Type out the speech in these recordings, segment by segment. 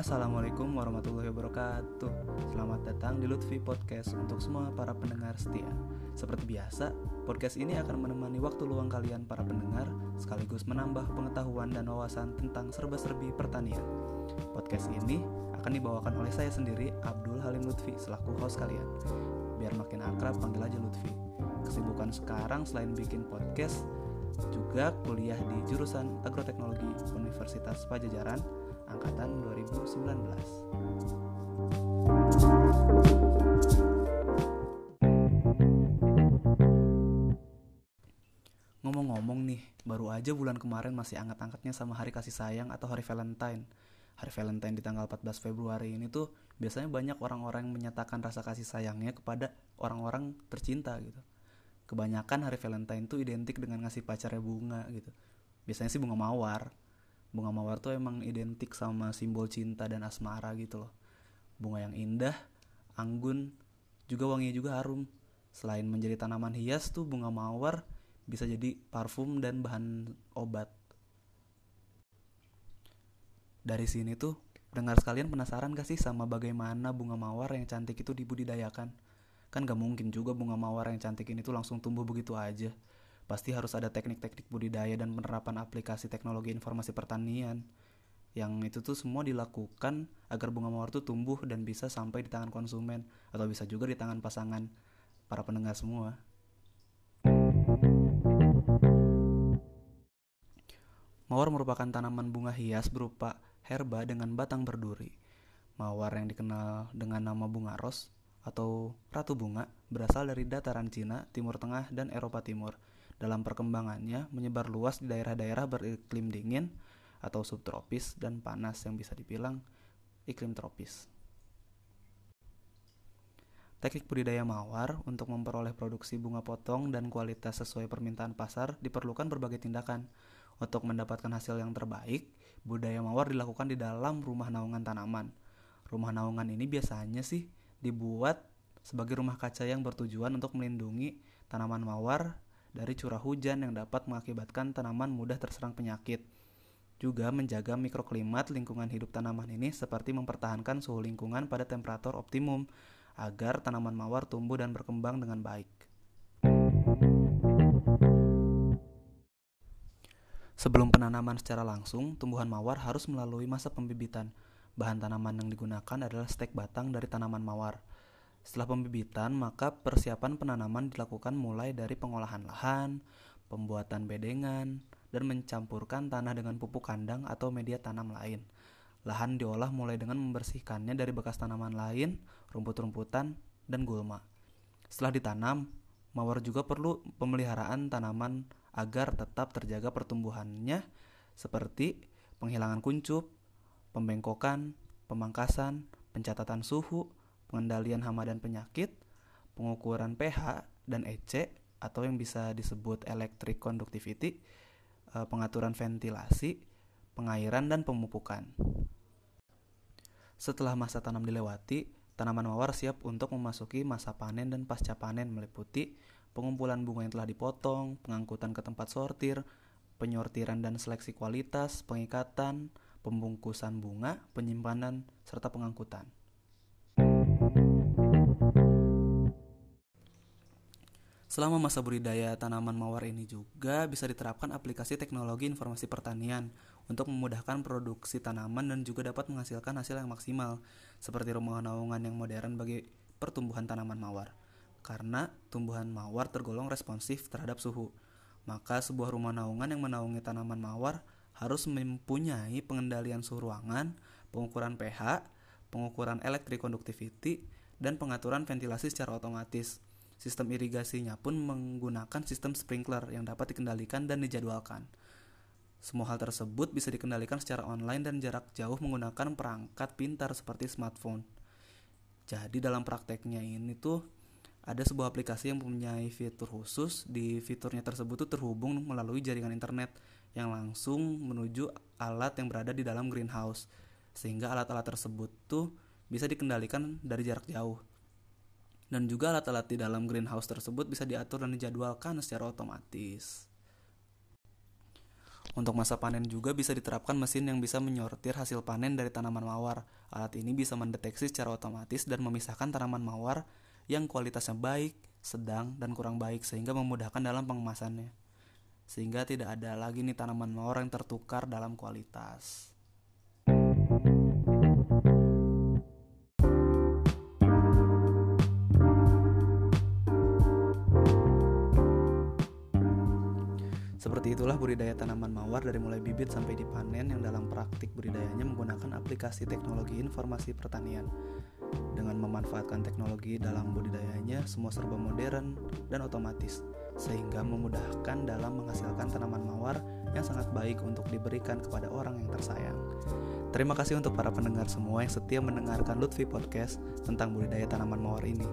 Assalamualaikum warahmatullahi wabarakatuh. Selamat datang di Lutfi Podcast untuk semua para pendengar setia. Seperti biasa, podcast ini akan menemani waktu luang kalian para pendengar Sekaligus menambah pengetahuan dan wawasan tentang serba-serbi pertanian. Podcast ini akan dibawakan oleh saya sendiri, Abdul Halim Lutfi, selaku host kalian. Biar makin akrab, panggil aja Lutfi. Kesibukan sekarang selain bikin podcast juga kuliah di jurusan Agroteknologi Universitas Pajajaran angkatan 2019. Ngomong-ngomong nih, baru aja bulan kemarin masih angkat-angkatnya sama hari kasih sayang atau hari Valentine. Hari Valentine di tanggal 14 Februari ini tuh biasanya banyak orang-orang yang menyatakan rasa kasih sayangnya kepada orang-orang tercinta gitu kebanyakan hari Valentine tuh identik dengan ngasih pacarnya bunga gitu biasanya sih bunga mawar bunga mawar tuh emang identik sama simbol cinta dan asmara gitu loh. Bunga yang indah anggun juga wanginya juga harum. Selain menjadi tanaman hias tuh bunga mawar bisa jadi parfum dan bahan obat. Dari sini tuh dengar sekalian penasaran gak sih sama bagaimana bunga mawar yang cantik itu dibudidayakan? Kan gak mungkin juga bunga mawar yang cantik ini tuh langsung tumbuh begitu aja. Pasti harus ada teknik-teknik budidaya dan penerapan aplikasi teknologi informasi pertanian. Yang itu tuh semua dilakukan agar bunga mawar tuh tumbuh dan bisa sampai di tangan konsumen atau bisa juga di tangan pasangan para pendengar semua. Mawar merupakan tanaman bunga hias berupa herba dengan batang berduri. Mawar yang dikenal dengan nama bunga ros atau ratu bunga berasal dari dataran Cina, Timur Tengah, dan Eropa Timur. Dalam perkembangannya menyebar luas di daerah-daerah beriklim dingin atau subtropis dan panas yang bisa dibilang iklim tropis. Teknik budidaya mawar untuk memperoleh produksi bunga potong dan kualitas sesuai permintaan pasar diperlukan berbagai tindakan. Untuk mendapatkan hasil yang terbaik, budidaya mawar dilakukan di dalam rumah naungan tanaman. Rumah naungan ini biasanya sih dibuat sebagai rumah kaca yang bertujuan untuk melindungi tanaman mawar dari curah hujan yang dapat mengakibatkan tanaman mudah terserang penyakit. Juga menjaga mikroklimat lingkungan hidup tanaman ini seperti mempertahankan suhu lingkungan pada temperatur optimum agar tanaman mawar tumbuh dan berkembang dengan baik. Sebelum penanaman secara langsung, tumbuhan mawar harus melalui masa pembibitan Bahan tanaman yang digunakan adalah stek batang dari tanaman mawar. Setelah pembibitan, maka persiapan penanaman dilakukan mulai dari pengolahan lahan, pembuatan bedengan, dan mencampurkan tanah dengan pupuk kandang atau media tanam lain. Lahan diolah mulai dengan membersihkannya dari bekas tanaman lain, rumput-rumputan, dan gulma. Setelah ditanam, mawar juga perlu pemeliharaan tanaman agar tetap terjaga pertumbuhannya seperti penghilangan kuncup, pembengkokan, pemangkasan, pencatatan suhu, pengendalian hama dan penyakit, pengukuran pH dan EC atau yang bisa disebut electric conductivity, eh, pengaturan ventilasi, pengairan dan pemupukan. Setelah masa tanam dilewati, tanaman mawar siap untuk memasuki masa panen dan pasca panen meliputi pengumpulan bunga yang telah dipotong, pengangkutan ke tempat sortir, penyortiran dan seleksi kualitas, pengikatan, pembungkusan bunga, penyimpanan, serta pengangkutan. Selama masa budidaya tanaman mawar ini juga bisa diterapkan aplikasi teknologi informasi pertanian untuk memudahkan produksi tanaman dan juga dapat menghasilkan hasil yang maksimal, seperti rumah naungan yang modern bagi pertumbuhan tanaman mawar. Karena tumbuhan mawar tergolong responsif terhadap suhu, maka sebuah rumah naungan yang menaungi tanaman mawar harus mempunyai pengendalian suhu ruangan, pengukuran pH, pengukuran electric conductivity, dan pengaturan ventilasi secara otomatis. Sistem irigasinya pun menggunakan sistem sprinkler yang dapat dikendalikan dan dijadwalkan. Semua hal tersebut bisa dikendalikan secara online dan jarak jauh menggunakan perangkat pintar seperti smartphone. Jadi dalam prakteknya ini tuh ada sebuah aplikasi yang mempunyai fitur khusus. Di fiturnya tersebut tuh terhubung melalui jaringan internet yang langsung menuju alat yang berada di dalam greenhouse sehingga alat-alat tersebut tuh bisa dikendalikan dari jarak jauh dan juga alat-alat di dalam greenhouse tersebut bisa diatur dan dijadwalkan secara otomatis Untuk masa panen juga bisa diterapkan mesin yang bisa menyortir hasil panen dari tanaman mawar. Alat ini bisa mendeteksi secara otomatis dan memisahkan tanaman mawar yang kualitasnya baik, sedang, dan kurang baik sehingga memudahkan dalam pengemasannya. Sehingga tidak ada lagi nih tanaman mawar yang tertukar dalam kualitas. Seperti itulah budidaya tanaman mawar dari mulai bibit sampai dipanen yang dalam praktik budidayanya menggunakan aplikasi teknologi informasi pertanian. Dengan memanfaatkan teknologi dalam budidayanya, semua serba modern dan otomatis, sehingga memudahkan dalam menghasilkan tanaman mawar yang sangat baik untuk diberikan kepada orang yang tersayang. Terima kasih untuk para pendengar semua yang setia mendengarkan Lutfi Podcast tentang budidaya tanaman mawar ini.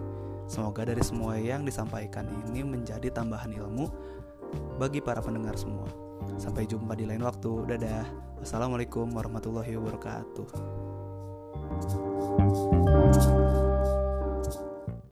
Semoga dari semua yang disampaikan ini menjadi tambahan ilmu bagi para pendengar semua. Sampai jumpa di lain waktu. Dadah. Wassalamualaikum warahmatullahi wabarakatuh.